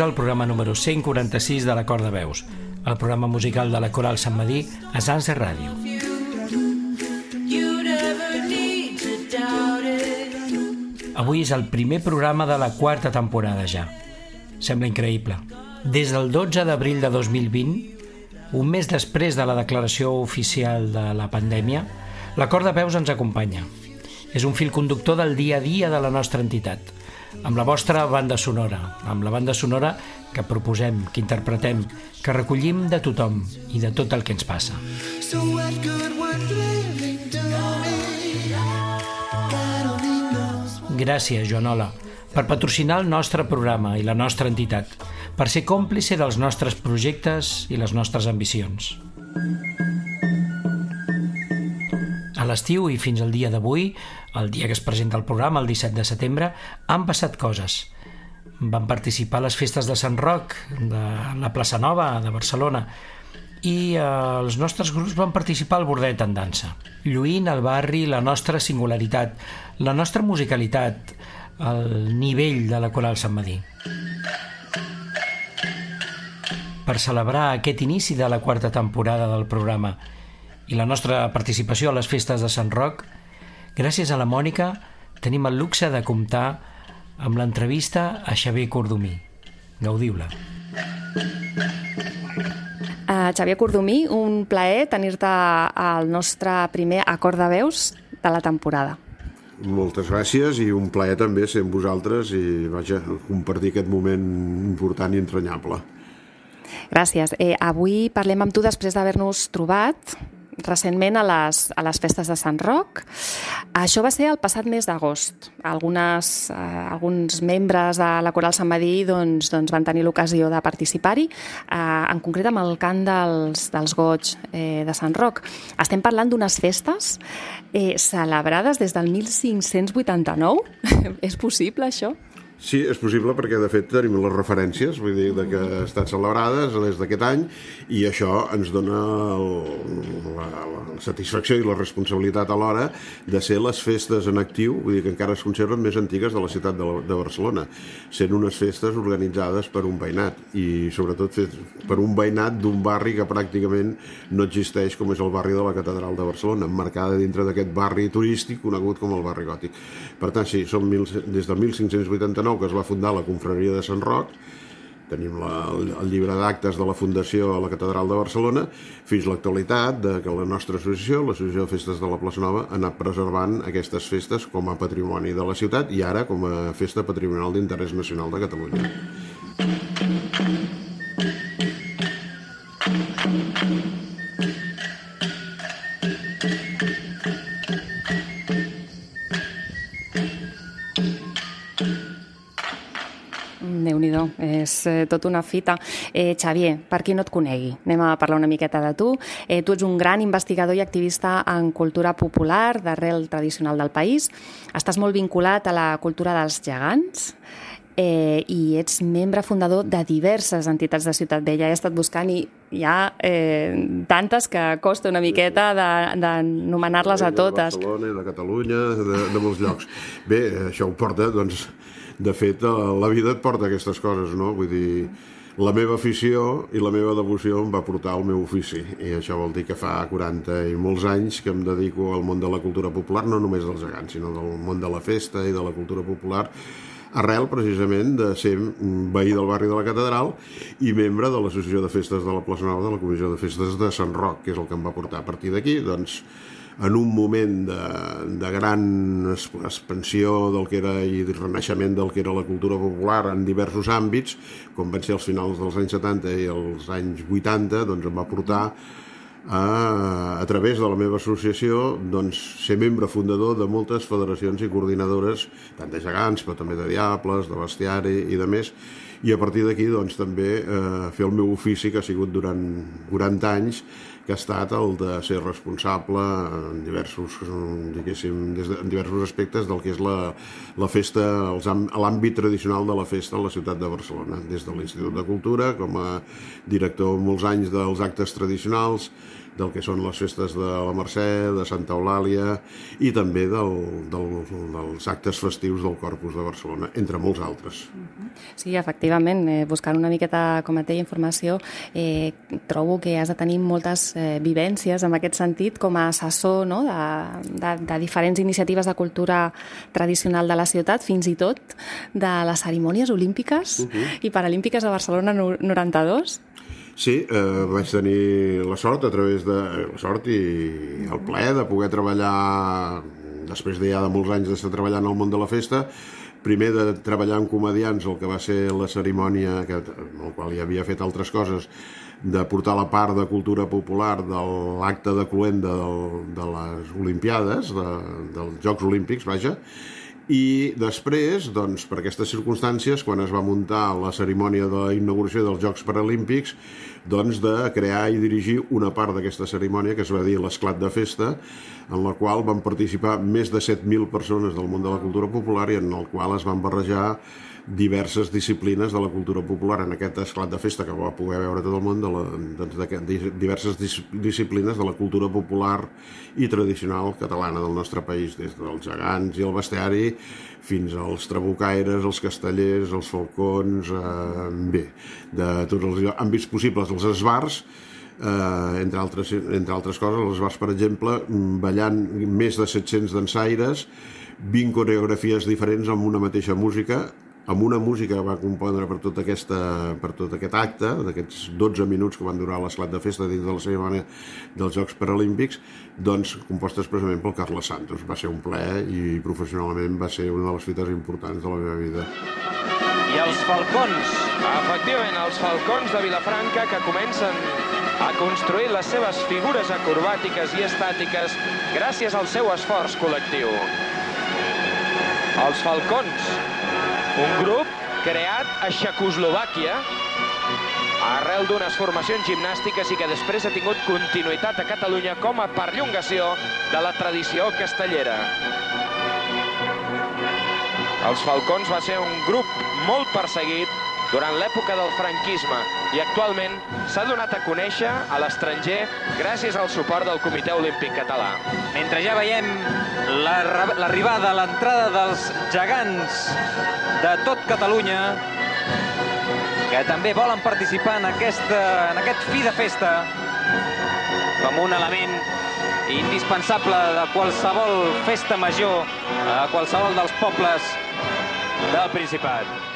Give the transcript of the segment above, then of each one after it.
Benvinguts al programa número 146 de la Cor de Veus, el programa musical de la Coral Sant Madí a Sanse Ràdio. Avui és el primer programa de la quarta temporada ja. Sembla increïble. Des del 12 d'abril de 2020, un mes després de la declaració oficial de la pandèmia, la Cor de Veus ens acompanya. És un fil conductor del dia a dia de la nostra entitat, amb la vostra banda sonora, amb la banda sonora que proposem, que interpretem, que recollim de tothom i de tot el que ens passa. So what good would living do me? Gràcies, Joanola, per patrocinar el nostre programa i la nostra entitat, per ser còmplice dels nostres projectes i les nostres ambicions. A l'estiu i fins al dia d'avui, el dia que es presenta el programa, el 17 de setembre, han passat coses. Van participar a les festes de Sant Roc, de la plaça Nova de Barcelona, i eh, els nostres grups van participar al bordet en dansa, lluint al barri la nostra singularitat, la nostra musicalitat, el nivell de la coral Sant Madí. Per celebrar aquest inici de la quarta temporada del programa i la nostra participació a les festes de Sant Roc, gràcies a la Mònica tenim el luxe de comptar amb l'entrevista a Xavier Cordomí. Gaudiu-la. Uh, Xavier Cordomí, un plaer tenir-te al nostre primer acord de veus de la temporada. Moltes gràcies i un plaer també ser amb vosaltres i vaja, compartir aquest moment important i entranyable. Gràcies. Eh, avui parlem amb tu després d'haver-nos trobat recentment a les, a les festes de Sant Roc. Això va ser el passat mes d'agost. Algunes, eh, alguns membres de la Coral Sant Madí doncs, doncs van tenir l'ocasió de participar-hi, eh, en concret amb el cant dels, dels goig eh, de Sant Roc. Estem parlant d'unes festes eh, celebrades des del 1589. És possible, això? Sí, és possible perquè de fet tenim les referències, vull dir, de que estan celebrades des d'aquest any i això ens dona el, la, la satisfacció i la responsabilitat alhora de ser les festes en actiu, vull dir que encara es conserven més antigues de la ciutat de, la, de Barcelona, sent unes festes organitzades per un veïnat i sobretot per un veïnat d'un barri que pràcticament no existeix com és el barri de la Catedral de Barcelona, emmarcada dintre d'aquest barri turístic conegut com el barri gòtic. Per tant, sí, som mil, des del 1589 que es va fundar la confraria de Sant Roc, tenim la, el llibre d'actes de la Fundació a la Catedral de Barcelona, fins a l'actualitat de que la nostra associació, l'Associació de Festes de la Plaça Nova, ha anat preservant aquestes festes com a patrimoni de la ciutat i ara com a festa patrimonial d'interès nacional de Catalunya. És eh, tot una fita. Eh, Xavier, per qui no et conegui, anem a parlar una miqueta de tu. Eh, tu ets un gran investigador i activista en cultura popular d'arrel tradicional del país. Estàs molt vinculat a la cultura dels gegants, eh, i ets membre fundador de diverses entitats de Ciutat Vella. He estat buscant i hi ha eh, tantes que costa una miqueta d'anomenar-les a totes. De Barcelona, de Catalunya, de, de molts llocs. Bé, això ho porta, doncs, de fet, eh, la vida et porta aquestes coses, no? Vull dir, la meva afició i la meva devoció em va portar al meu ofici i això vol dir que fa 40 i molts anys que em dedico al món de la cultura popular, no només dels gegants, sinó del món de la festa i de la cultura popular arrel precisament de ser veí del barri de la Catedral i membre de l'Associació de Festes de la Plaça Nova de la Comissió de Festes de Sant Roc, que és el que em va portar a partir d'aquí, doncs en un moment de, de gran expansió del que era i renaixement del que era la cultura popular en diversos àmbits, com van ser els finals dels anys 70 i els anys 80, doncs em va portar a, a través de la meva associació doncs, ser membre fundador de moltes federacions i coordinadores, tant de gegants, però també de diables, de bestiari i de més, i a partir d'aquí doncs, també eh, fer el meu ofici que ha sigut durant 40 anys que ha estat el de ser responsable en diversos, diguéssim, des de, en diversos aspectes del que és la, la festa, l'àmbit tradicional de la festa a la ciutat de Barcelona, des de l'Institut de Cultura, com a director molts anys dels actes tradicionals, del que són les festes de la Mercè, de Santa Eulàlia i també del, del, dels actes festius del Corpus de Barcelona, entre molts altres. Sí, efectivament, eh, buscant una miqueta, com et deia, informació, eh, trobo que has de tenir moltes eh, vivències en aquest sentit com a assessor no? de, de, de diferents iniciatives de cultura tradicional de la ciutat, fins i tot de les cerimònies olímpiques uh -huh. i paralímpiques de Barcelona 92. Sí, eh, vaig tenir la sort a través de... la sort i el plaer de poder treballar després de ja de molts anys d'estar treballant al món de la festa primer de treballar amb comedians el que va ser la cerimònia que, en el qual hi havia fet altres coses de portar la part de cultura popular de l'acte de cluenda del, de les Olimpiades, de, dels Jocs Olímpics, vaja, i després, doncs, per aquestes circumstàncies, quan es va muntar la cerimònia de la inauguració dels Jocs Paralímpics, doncs de crear i dirigir una part d'aquesta cerimònia que es va dir l'Esclat de Festa, en la qual van participar més de 7.000 persones del món de la cultura popular i en el qual es van barrejar diverses disciplines de la cultura popular. En aquest esclat de festa que va poder veure tot el món de, la, doncs, de diverses dis, disciplines de la cultura popular i tradicional catalana del nostre país, des dels gegants i el bestiari fins als trabucaires, els castellers, els falcons, eh, bé, de tots els àmbits possibles, els esbars, eh, entre, altres, entre altres coses, els esbars, per exemple, ballant més de 700 dansaires, 20 coreografies diferents amb una mateixa música, amb una música que va compondre per tot, aquesta, per tot aquest acte, d'aquests 12 minuts que van durar l'esclat de festa dins de la cerimònia dels Jocs Paralímpics, doncs composta expressament pel Carles Santos. Va ser un plaer i professionalment va ser una de les fites importants de la meva vida. I els falcons, efectivament, els falcons de Vilafranca que comencen a construir les seves figures acrobàtiques i estàtiques gràcies al seu esforç col·lectiu. Els falcons, un grup creat a Txecoslovàquia arrel d'unes formacions gimnàstiques i que després ha tingut continuïtat a Catalunya com a perllongació de la tradició castellera. Els Falcons va ser un grup molt perseguit durant l'època del franquisme i actualment s'ha donat a conèixer a l'estranger gràcies al suport del Comitè Olímpic Català. Mentre ja veiem l'arribada, la, l'entrada dels gegants de tot Catalunya, que també volen participar en, aquesta, en aquest fi de festa com un element indispensable de qualsevol festa major a qualsevol dels pobles del Principat.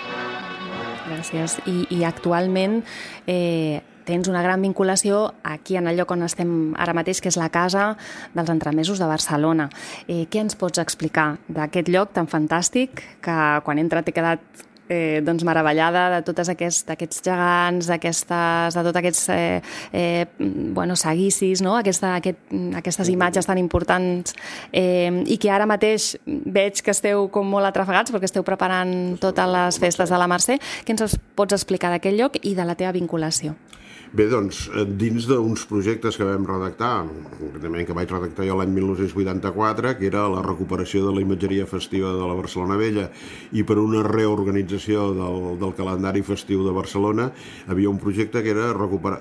Gràcies. I, i actualment eh, tens una gran vinculació aquí en el lloc on estem ara mateix, que és la Casa dels Entremesos de Barcelona. Eh, què ens pots explicar d'aquest lloc tan fantàstic que quan he entrat he quedat eh, doncs meravellada de tots aquests, aquests gegants, d'aquestes, de tots aquests eh, eh, bueno, seguicis, no? Aquesta, aquest, aquestes imatges tan importants eh, i que ara mateix veig que esteu com molt atrafegats perquè esteu preparant totes les festes de la Mercè. Què ens pots explicar d'aquest lloc i de la teva vinculació? Bé, doncs, eh, dins d'uns projectes que vam redactar, concretament que vaig redactar jo l'any 1984, que era la recuperació de la imatgeria festiva de la Barcelona Vella i per una reorganització del, del calendari festiu de Barcelona, havia un projecte que era recuperar,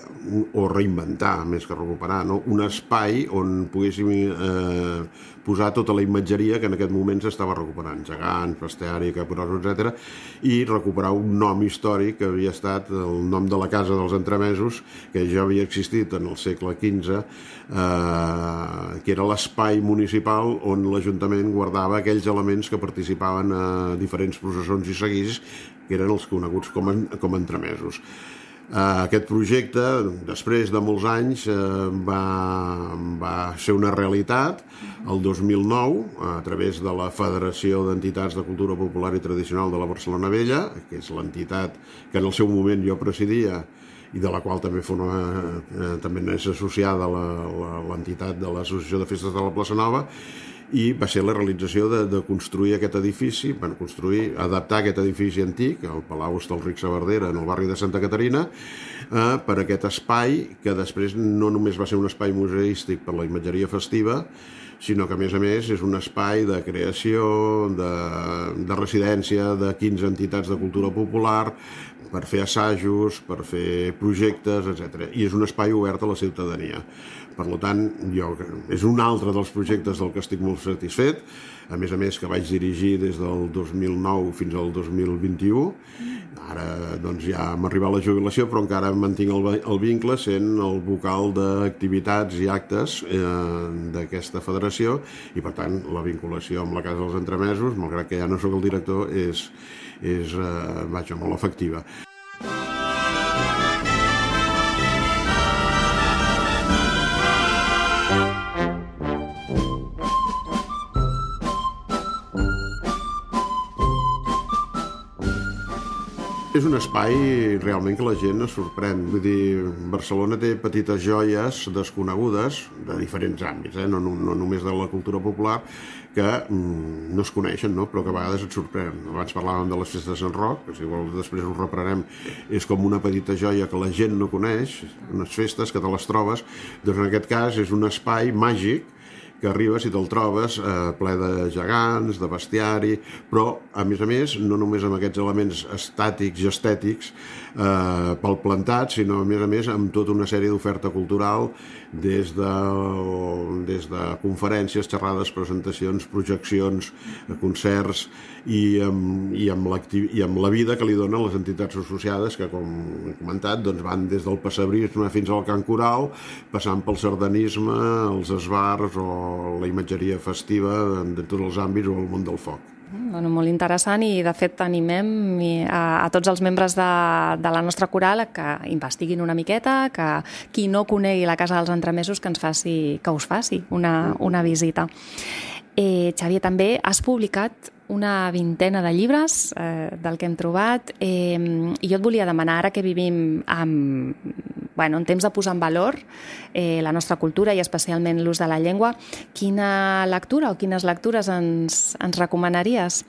o reinventar, més que recuperar, no? un espai on poguéssim eh, posar tota la imatgeria que en aquest moment s'estava recuperant, gegants, bestiari, caporals, etc, i recuperar un nom històric que havia estat el nom de la Casa dels Entremesos, que ja havia existit en el segle XV, eh, que era l'espai municipal on l'Ajuntament guardava aquells elements que participaven a diferents processons i seguís, que eren els coneguts com, a, com entremesos. Uh, aquest projecte, després de molts anys, uh, va, va ser una realitat el 2009 a través de la Federació d'Entitats de Cultura Popular i Tradicional de la Barcelona Vella, que és l'entitat que en el seu moment jo presidia i de la qual també forma, eh, també és associada l'entitat de l'Associació de Festes de la Plaça Nova, i va ser la realització de, de construir aquest edifici, bueno, construir, adaptar aquest edifici antic, el Palau Estalric Saverdera, en el barri de Santa Caterina, eh, per aquest espai que després no només va ser un espai museístic per la imatgeria festiva, sinó que a més a més és un espai de creació, de, de residència de 15 entitats de cultura popular, per fer assajos, per fer projectes, etc. I és un espai obert a la ciutadania. Per tant, jo, és un altre dels projectes del que estic molt satisfet, a més a més que vaig dirigir des del 2009 fins al 2021. Ara doncs, ja m'arriba la jubilació, però encara mantinc el, el vincle sent el vocal d'activitats i actes eh, d'aquesta federació i, per tant, la vinculació amb la Casa dels Entremesos, malgrat que ja no sóc el director, és, és eh, vaja, molt efectiva. És un espai realment que la gent es sorprèn. Vull dir, Barcelona té petites joies desconegudes de diferents àmbits, eh? no, no, no només de la cultura popular, que mm, no es coneixen, no? però que a vegades et sorprèn. Abans parlàvem de les festes de Sant Roc, que si vols després ho reprenem, és com una petita joia que la gent no coneix, unes festes que te les trobes, doncs en aquest cas és un espai màgic que arribes i te'l trobes eh, ple de gegants, de bestiari, però, a més a més, no només amb aquests elements estàtics i estètics eh, pel plantat, sinó, a més a més, amb tota una sèrie d'oferta cultural des de, des de conferències, xerrades, presentacions, projeccions, concerts i amb, i, amb i amb la vida que li donen les entitats associades que, com he comentat, doncs van des del passebrisme fins al cant coral, passant pel sardanisme, els esbars o la imatgeria festiva de, de tots els àmbits o el món del foc. Bueno, molt interessant i de fet animem a, a tots els membres de, de la nostra coral que investiguin una miqueta, que qui no conegui la Casa dels Entremesos que ens faci, que us faci una, una visita. Eh, Xavier, també has publicat una vintena de llibres eh, del que hem trobat eh, i jo et volia demanar, ara que vivim amb, bueno, en temps de posar en valor eh, la nostra cultura i especialment l'ús de la llengua, quina lectura o quines lectures ens, ens recomanaries?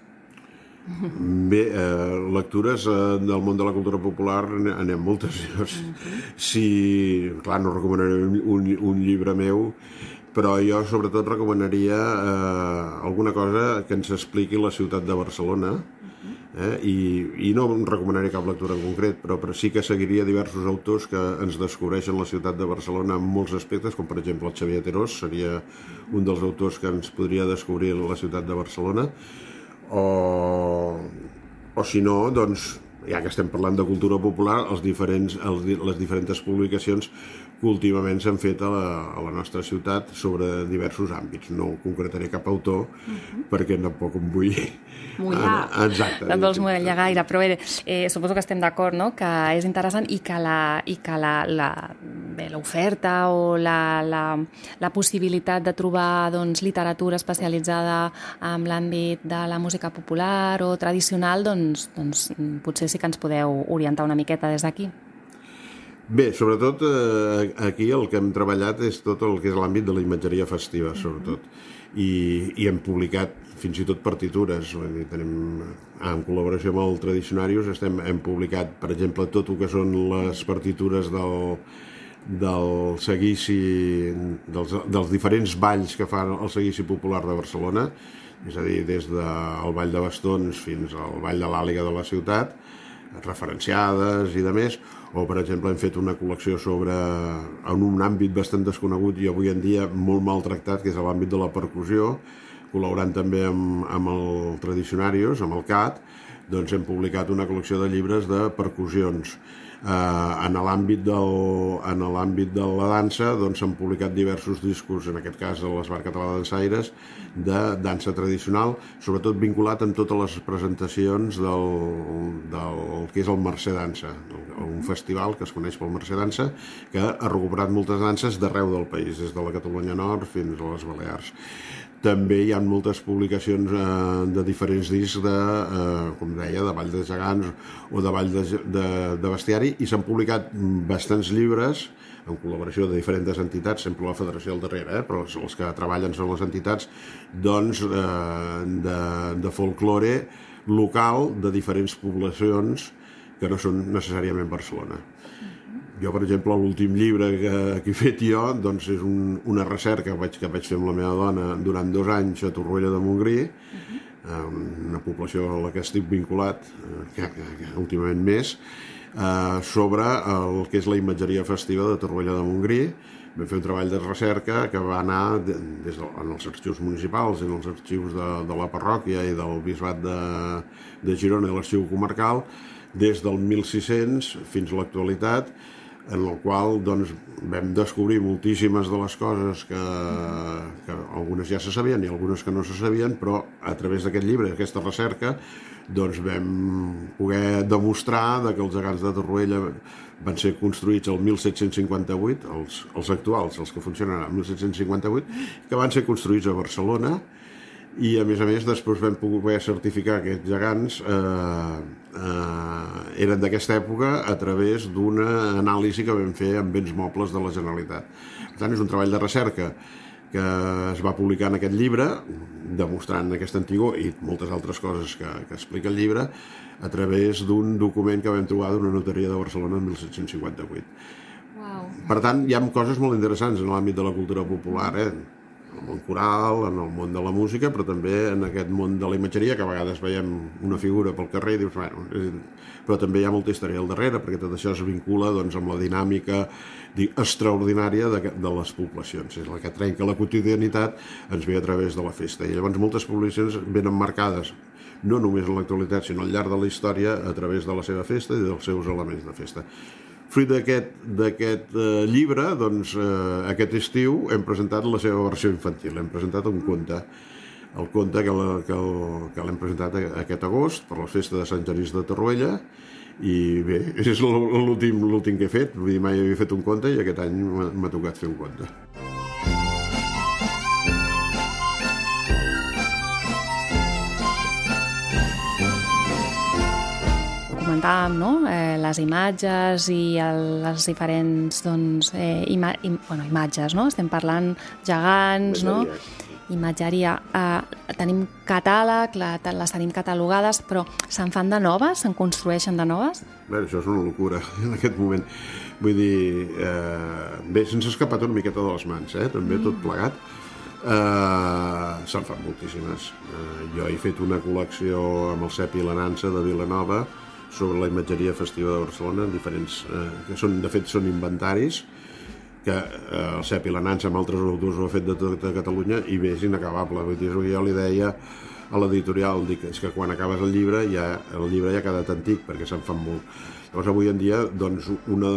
Bé, eh, lectures eh, del món de la cultura popular anem moltes. Si, clar, no recomanaré un, un, llibre meu, però jo sobretot recomanaria eh, alguna cosa que ens expliqui la ciutat de Barcelona eh? I, i no recomanaré cap lectura en concret però, però sí que seguiria diversos autors que ens descobreixen la ciutat de Barcelona en molts aspectes, com per exemple el Xavier Terós seria un dels autors que ens podria descobrir la ciutat de Barcelona o, o si no, doncs ja que estem parlant de cultura popular, els diferents, els, les diferents publicacions que últimament s'han fet a la, a la nostra ciutat sobre diversos àmbits. No concretaré cap autor, uh mhm. -huh. perquè tampoc em vull... Mullar. Ah, exacte. No et vols mullar gaire, però bé, eh, suposo que estem d'acord, no?, que és interessant i que la, i que la, la, bé, l'oferta o la, la, la possibilitat de trobar doncs, literatura especialitzada en l'àmbit de la música popular o tradicional, doncs, doncs potser sí que ens podeu orientar una miqueta des d'aquí. Bé, sobretot eh, aquí el que hem treballat és tot el que és l'àmbit de la imatgeria festiva, sobretot. I, i hem publicat fins i tot partitures. Dir, tenim, en col·laboració amb el Tradicionarius estem, hem publicat, per exemple, tot el que són les partitures del, del seguici, dels, dels diferents balls que fan el seguici popular de Barcelona, és a dir, des del Ball de Bastons fins al Ball de l'Àliga de la ciutat, referenciades i de més, o per exemple hem fet una col·lecció sobre en un àmbit bastant desconegut i avui en dia molt maltractat, que és l'àmbit de la percussió, col·laborant també amb, amb el Tradicionarios, amb el CAT, doncs hem publicat una col·lecció de llibres de percussions eh, en l'àmbit de la dansa doncs publicat diversos discos en aquest cas a l'Esbar Català de Dansaires de dansa tradicional sobretot vinculat amb totes les presentacions del, del que és el Mercè Dansa un festival que es coneix pel Mercè Dansa que ha recuperat moltes danses d'arreu del país des de la Catalunya Nord fins a les Balears també hi ha moltes publicacions eh, de diferents discs de, eh, com deia, de Vall de Gegants o de Vall de, de, de Bestiari i s'han publicat bastants llibres en col·laboració de diferents entitats, sempre la federació al darrere, eh, però els, els que treballen són les entitats, doncs, eh, de, de folklore local de diferents poblacions que no són necessàriament Barcelona. Jo, per exemple, l'últim llibre que, que he fet jo doncs és un, una recerca que vaig, que vaig fer amb la meva dona durant dos anys a Torroella de Montgrí, uh -huh. una població a la que estic vinculat, eh, que, que, que últimament més, eh, sobre el que és la imatgeria festiva de Torroella de Montgrí, vam fer un treball de recerca que va anar des de, en els arxius municipals, en els arxius de, de la parròquia i del bisbat de, de Girona i l'arxiu comarcal, des del 1600 fins a l'actualitat, en el qual doncs, vam descobrir moltíssimes de les coses que, que algunes ja se sabien i algunes que no se sabien, però a través d'aquest llibre, d'aquesta recerca, doncs vam poder demostrar de que els gegants de Torroella van ser construïts el 1758, els, els actuals, els que funcionen el 1758, que van ser construïts a Barcelona, i a més a més després vam poder certificar que aquests gegants eh, eh, eren d'aquesta època a través d'una anàlisi que vam fer amb béns mobles de la Generalitat. Per tant, és un treball de recerca que es va publicar en aquest llibre, demostrant aquest antigor i moltes altres coses que, que explica el llibre, a través d'un document que vam trobar d'una notaria de Barcelona en 1758. Wow. Per tant, hi ha coses molt interessants en l'àmbit de la cultura popular, eh? El món coral, en el món de la música, però també en aquest món de la imatgeria, que a vegades veiem una figura pel carrer i dius, bueno, però també hi ha molta història al darrere, perquè tot això es vincula doncs, amb la dinàmica dic, extraordinària de, de les poblacions. És la que trenca la quotidianitat, ens ve a través de la festa. I llavors moltes poblacions venen marcades no només en l'actualitat, sinó al llarg de la història, a través de la seva festa i dels seus elements de festa. Fruit d'aquest eh, llibre, doncs, eh, aquest estiu hem presentat la seva versió infantil, hem presentat un conte, el conte que l'hem presentat aquest agost per la festa de Sant Genís de Torroella, i bé, és l'últim que he fet, vull dir, mai havia fet un conte i aquest any m'ha tocat fer un conte. Comentàvem, no? eh, les imatges i el, les diferents doncs, eh, ima im, bueno, imatges, no? estem parlant gegants, no? imatgeria. Eh, tenim catàleg, la, les tenim catalogades, però se'n fan de noves? Se'n construeixen de noves? Bé, això és una locura en aquest moment. Vull dir, eh, bé, se'ns ha escapat una miqueta de les mans, eh? també mm. tot plegat. Uh, se'n fan moltíssimes. Uh, jo he fet una col·lecció amb el Cep i la Nansa de Vilanova, sobre la imatgeria festiva de Barcelona, diferents, eh, que són, de fet són inventaris, que eh, el CEP i la Nansa amb altres autors ho ha fet de tota Catalunya i bé, és inacabable. Vull dir, jo li deia a l'editorial, dic, és que quan acabes el llibre ja, el llibre ja ha quedat antic perquè se'n fan molt. Llavors avui en dia doncs, una,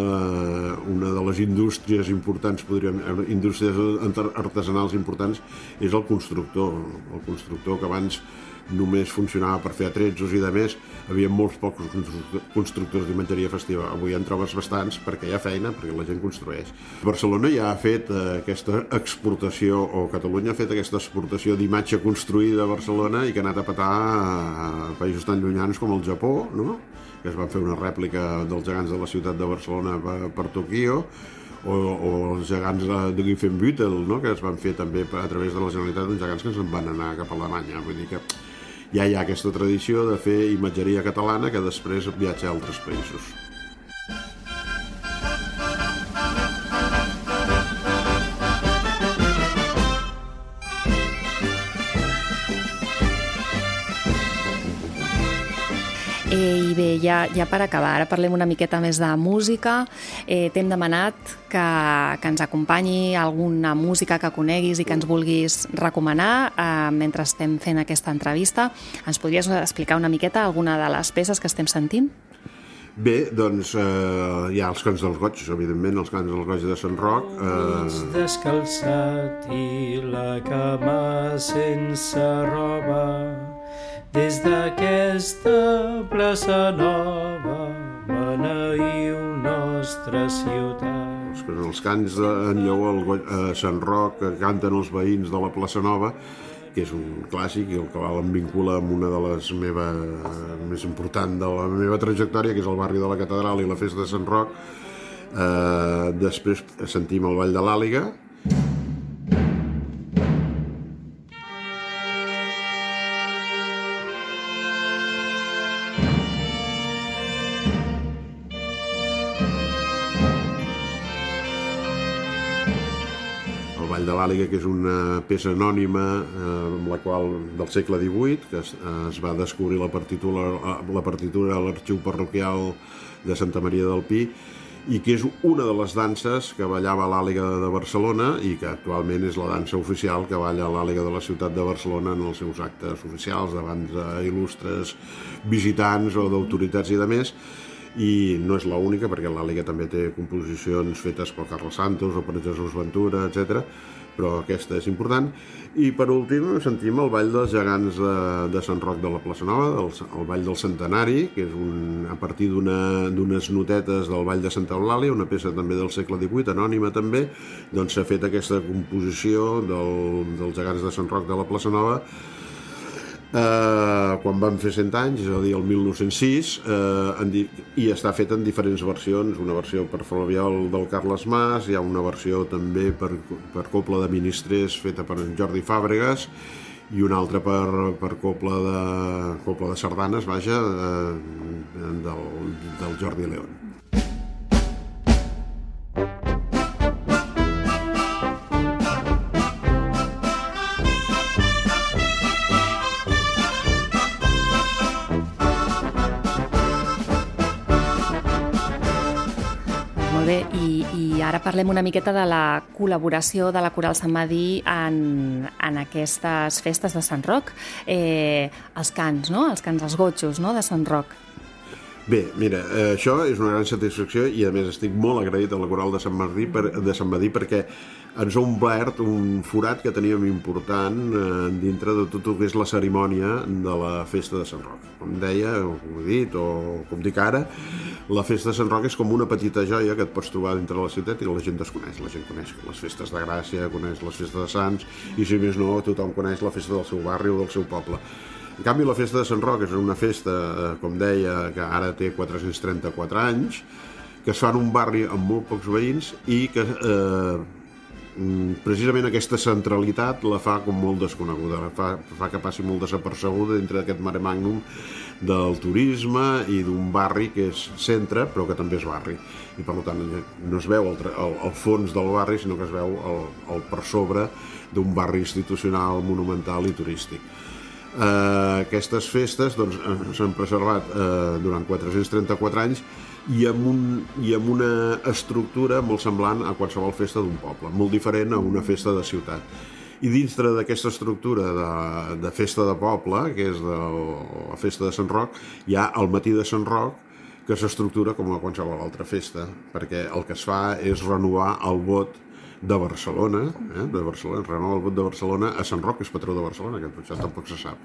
una de les indústries importants, podríem, indústries artesanals importants és el constructor, el constructor que abans només funcionava per fer atretzos i de més, havia molts pocs constructors d'imatgeria festiva. Avui en trobes bastants perquè hi ha feina, perquè la gent construeix. Barcelona ja ha fet eh, aquesta exportació, o Catalunya ha fet aquesta exportació d'imatge construïda a Barcelona i que ha anat a petar a països tan llunyans com el Japó, no? que es van fer una rèplica dels gegants de la ciutat de Barcelona per, per Tokio, o, o els gegants de Giffenbüttel, no? que es van fer també a través de la Generalitat, uns gegants que se'n van anar cap a Alemanya. Vull dir que ja hi ha aquesta tradició de fer imatgeria catalana que després viatja a altres països. Bé, ja, ja per acabar, ara parlem una miqueta més de música. Eh, T'hem demanat que, que ens acompanyi alguna música que coneguis i que ens vulguis recomanar eh, mentre estem fent aquesta entrevista. Ens podries explicar una miqueta alguna de les peces que estem sentint? Bé, doncs eh, hi ha els cants dels goig, evidentment, els cants dels goig de Sant Roc. Eh... Descalçat i la cama sense roba des d'aquesta plaça nova beneïu nostra ciutat. Els cants en lleó a Sant Roc que canten els veïns de la plaça Nova que és un clàssic i el que em vincula amb una de les meves més important de la meva trajectòria, que és el barri de la Catedral i la festa de Sant Roc. Eh, després sentim el Ball de l'Àliga, de l'Àliga, que és una peça anònima eh, amb la qual, del segle XVIII, que es, eh, es va descobrir la partitura, la partitura a l'arxiu parroquial de Santa Maria del Pi, i que és una de les danses que ballava l'Àliga de Barcelona i que actualment és la dansa oficial que balla l'Àliga de la ciutat de Barcelona en els seus actes oficials davant d'il·lustres visitants o d'autoritats i de més i no és l'única perquè l'Àliga també té composicions fetes per Carlos Santos o per Jesús Ventura, etc. però aquesta és important. I per últim sentim el Ball dels Gegants de, de Sant Roc de la Plaça Nova, el, el Ball del Centenari, que és un, a partir d'unes notetes del Ball de Santa Eulàlia, una peça també del segle XVIII, anònima també, doncs s'ha fet aquesta composició del, dels Gegants de Sant Roc de la Plaça Nova, eh, quan van fer 100 anys, és a dir, el 1906, eh, en i està fet en diferents versions, una versió per Flaviol del Carles Mas, hi ha una versió també per, per Copla de Ministrers feta per en Jordi Fàbregas, i una altra per, per Copla, de, Copla de Sardanes, vaja, eh, del, del Jordi León. Parlem una miqueta de la col·laboració de la Coral Sant Madí en, en aquestes festes de Sant Roc. Eh, els cants, no? Els cants, els gotxos no? de Sant Roc. Bé, mira, això és una gran satisfacció i a més estic molt agraït a la Coral de Sant Martí per, de Sant Madí perquè ens ha omplert un forat que teníem important eh, dintre de tot el que és la cerimònia de la festa de Sant Roc. Com deia, com he dit, o com dic ara, la festa de Sant Roc és com una petita joia que et pots trobar dintre de la ciutat i la gent desconeix. La gent coneix les festes de Gràcia, coneix les festes de Sants i si més no, tothom coneix la festa del seu barri o del seu poble. En canvi, la festa de Sant Roc és una festa, eh, com deia, que ara té 434 anys, que es fa en un barri amb molt pocs veïns i que eh, precisament aquesta centralitat la fa com molt desconeguda, fa, fa que passi molt desapercebuda dintre d'aquest mare magnum del turisme i d'un barri que és centre però que també és barri. I per tant no es veu el, el, el fons del barri sinó que es veu el, el per sobre d'un barri institucional, monumental i turístic. Eh, aquestes festes doncs, eh, s'han preservat eh, durant 434 anys i amb, un, i amb una estructura molt semblant a qualsevol festa d'un poble, molt diferent a una festa de ciutat. I dintre d'aquesta estructura de, de festa de poble, que és de la festa de Sant Roc, hi ha el matí de Sant Roc, que s'estructura com a qualsevol altra festa, perquè el que es fa és renovar el vot de Barcelona, eh, de Barcelona, renova el vot de Barcelona a Sant Roc, que és patró de Barcelona, que això tampoc se sap.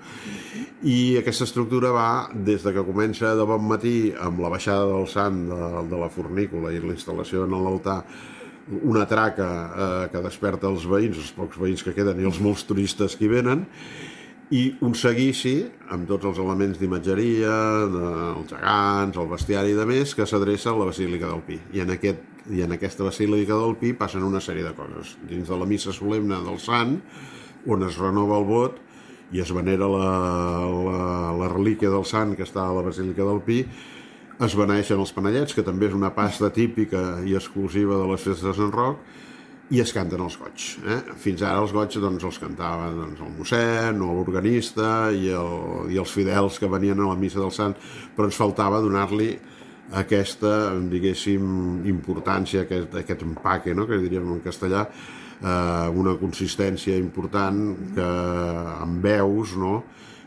I aquesta estructura va des de que comença de bon matí amb la baixada del sant de, de la fornícula i la instal·lació en l'altar una traca eh, que desperta els veïns, els pocs veïns que queden i els molts turistes que hi venen, i un seguici amb tots els elements d'imatgeria, els gegants, el bestiari i de més, que s'adreça a la Basílica del Pi. I en, aquest, I en aquesta Basílica del Pi passen una sèrie de coses. Dins de la missa solemne del Sant, on es renova el vot i es venera la, la, la relíquia del Sant que està a la Basílica del Pi, es beneixen els panellets, que també és una pasta típica i exclusiva de les festes de Sant Roc, i es canten els goig. Eh? Fins ara els goig doncs, els cantava doncs, el mossèn o l'organista i, el, i els fidels que venien a la missa del Sant, però ens faltava donar-li aquesta, diguéssim, importància, aquest, aquest empaque, no? que diríem en castellà, eh, una consistència important que amb veus, no?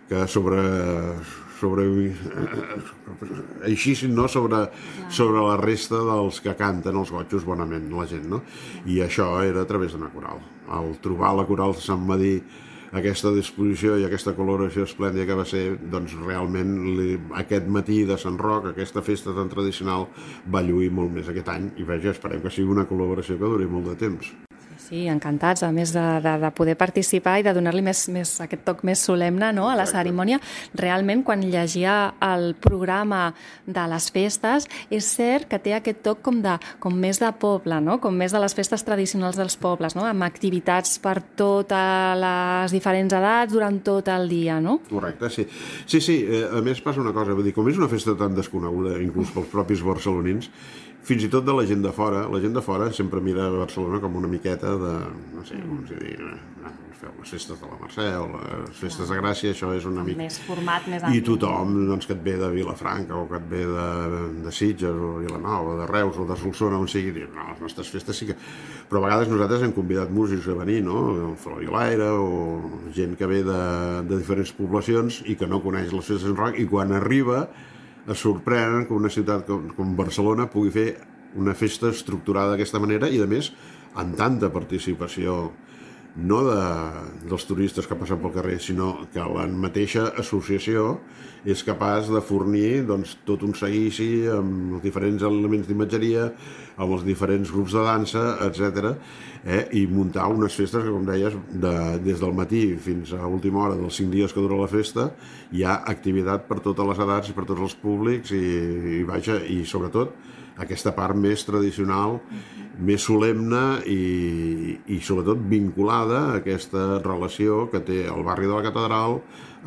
que sobre sobre així no sobre, sobre la resta dels que canten els gotxos bonament la gent no? i això era a través d'una coral al trobar la coral de Sant Madí aquesta disposició i aquesta coloració esplèndida que va ser, doncs realment li, aquest matí de Sant Roc, aquesta festa tan tradicional, va lluir molt més aquest any i vaja, esperem que sigui una col·laboració que duri molt de temps. Sí, encantats, a més de, de, de poder participar i de donar-li més, més, aquest toc més solemne no, a la cerimònia. Realment, quan llegia el programa de les festes, és cert que té aquest toc com, de, com més de poble, no? com més de les festes tradicionals dels pobles, no? amb activitats per totes les diferents edats durant tot el dia, no? Correcte, sí. Sí, sí, eh, a més passa una cosa, vull dir, com és una festa tan desconeguda, inclús pels propis barcelonins, fins i tot de la gent de fora, la gent de fora sempre mira Barcelona com una miqueta de, no sé, com si dir, eh, feu les festes de la Mercè o les festes de Gràcia, això és una mica... Més format, més I ampli. tothom doncs, que et ve de Vilafranca o que et ve de, de Sitges o Vilanova, de Reus o de Solsona, on sigui, diu, no, les nostres festes sí que... Però a vegades nosaltres hem convidat músics a venir, no? El Flor i l'Aire o gent que ve de, de diferents poblacions i que no coneix les festes en rock i quan arriba es sorprenen que una ciutat com, com Barcelona pugui fer una festa estructurada d'aquesta manera i, a més, amb tanta participació no de, dels turistes que passen pel carrer, sinó que la mateixa associació és capaç de fornir doncs, tot un seguici amb els diferents elements d'imatgeria, amb els diferents grups de dansa, etc. Eh? i muntar unes festes que, com deies, de, des del matí fins a última hora dels cinc dies que dura la festa, hi ha activitat per totes les edats i per tots els públics i, i vaja, i sobretot aquesta part més tradicional, més solemne i, i sobretot vinculada a aquesta relació que té el barri de la Catedral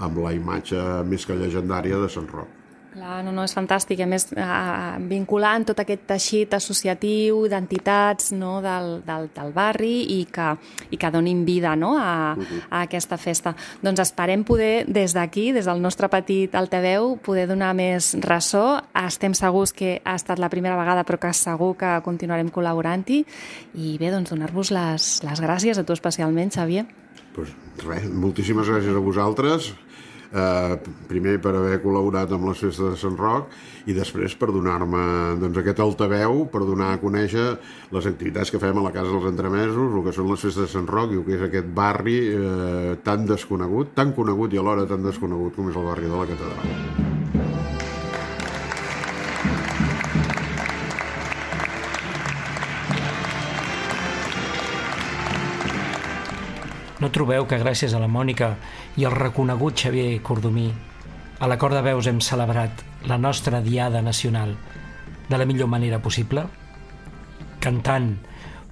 amb la imatge més que llegendària de Sant Roc. Clar, no, no, és fantàstic. A més, eh, vinculant tot aquest teixit associatiu d'entitats no, del, del, del barri i que, i que donin vida no, a, a aquesta festa. Doncs esperem poder, des d'aquí, des del nostre petit altaveu, poder donar més ressò. Estem segurs que ha estat la primera vegada, però que segur que continuarem col·laborant-hi. I bé, doncs donar-vos les, les gràcies a tu especialment, Xavier. Pues res, moltíssimes gràcies a vosaltres eh, primer per haver col·laborat amb les festes de Sant Roc i després per donar-me doncs, aquest altaveu per donar a conèixer les activitats que fem a la Casa dels Entremesos, el que són les festes de Sant Roc i el que és aquest barri eh, tan desconegut, tan conegut i alhora tan desconegut com és el barri de la Catedral. No trobeu que gràcies a la Mònica i al reconegut Xavier Cordomí, a l'acord de veus hem celebrat la nostra diada nacional de la millor manera possible? Cantant,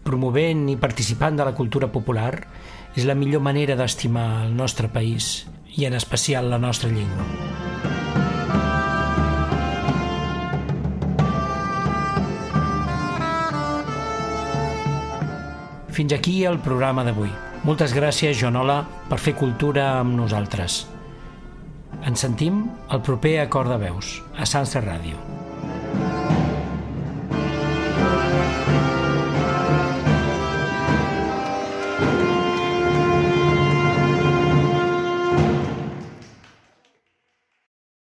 promovent i participant de la cultura popular és la millor manera d'estimar el nostre país i en especial la nostra llengua. Fins aquí el programa d'avui. Moltes gràcies, Joanola, per fer cultura amb nosaltres. Ens sentim el proper acord de veus, a Sansa Ràdio.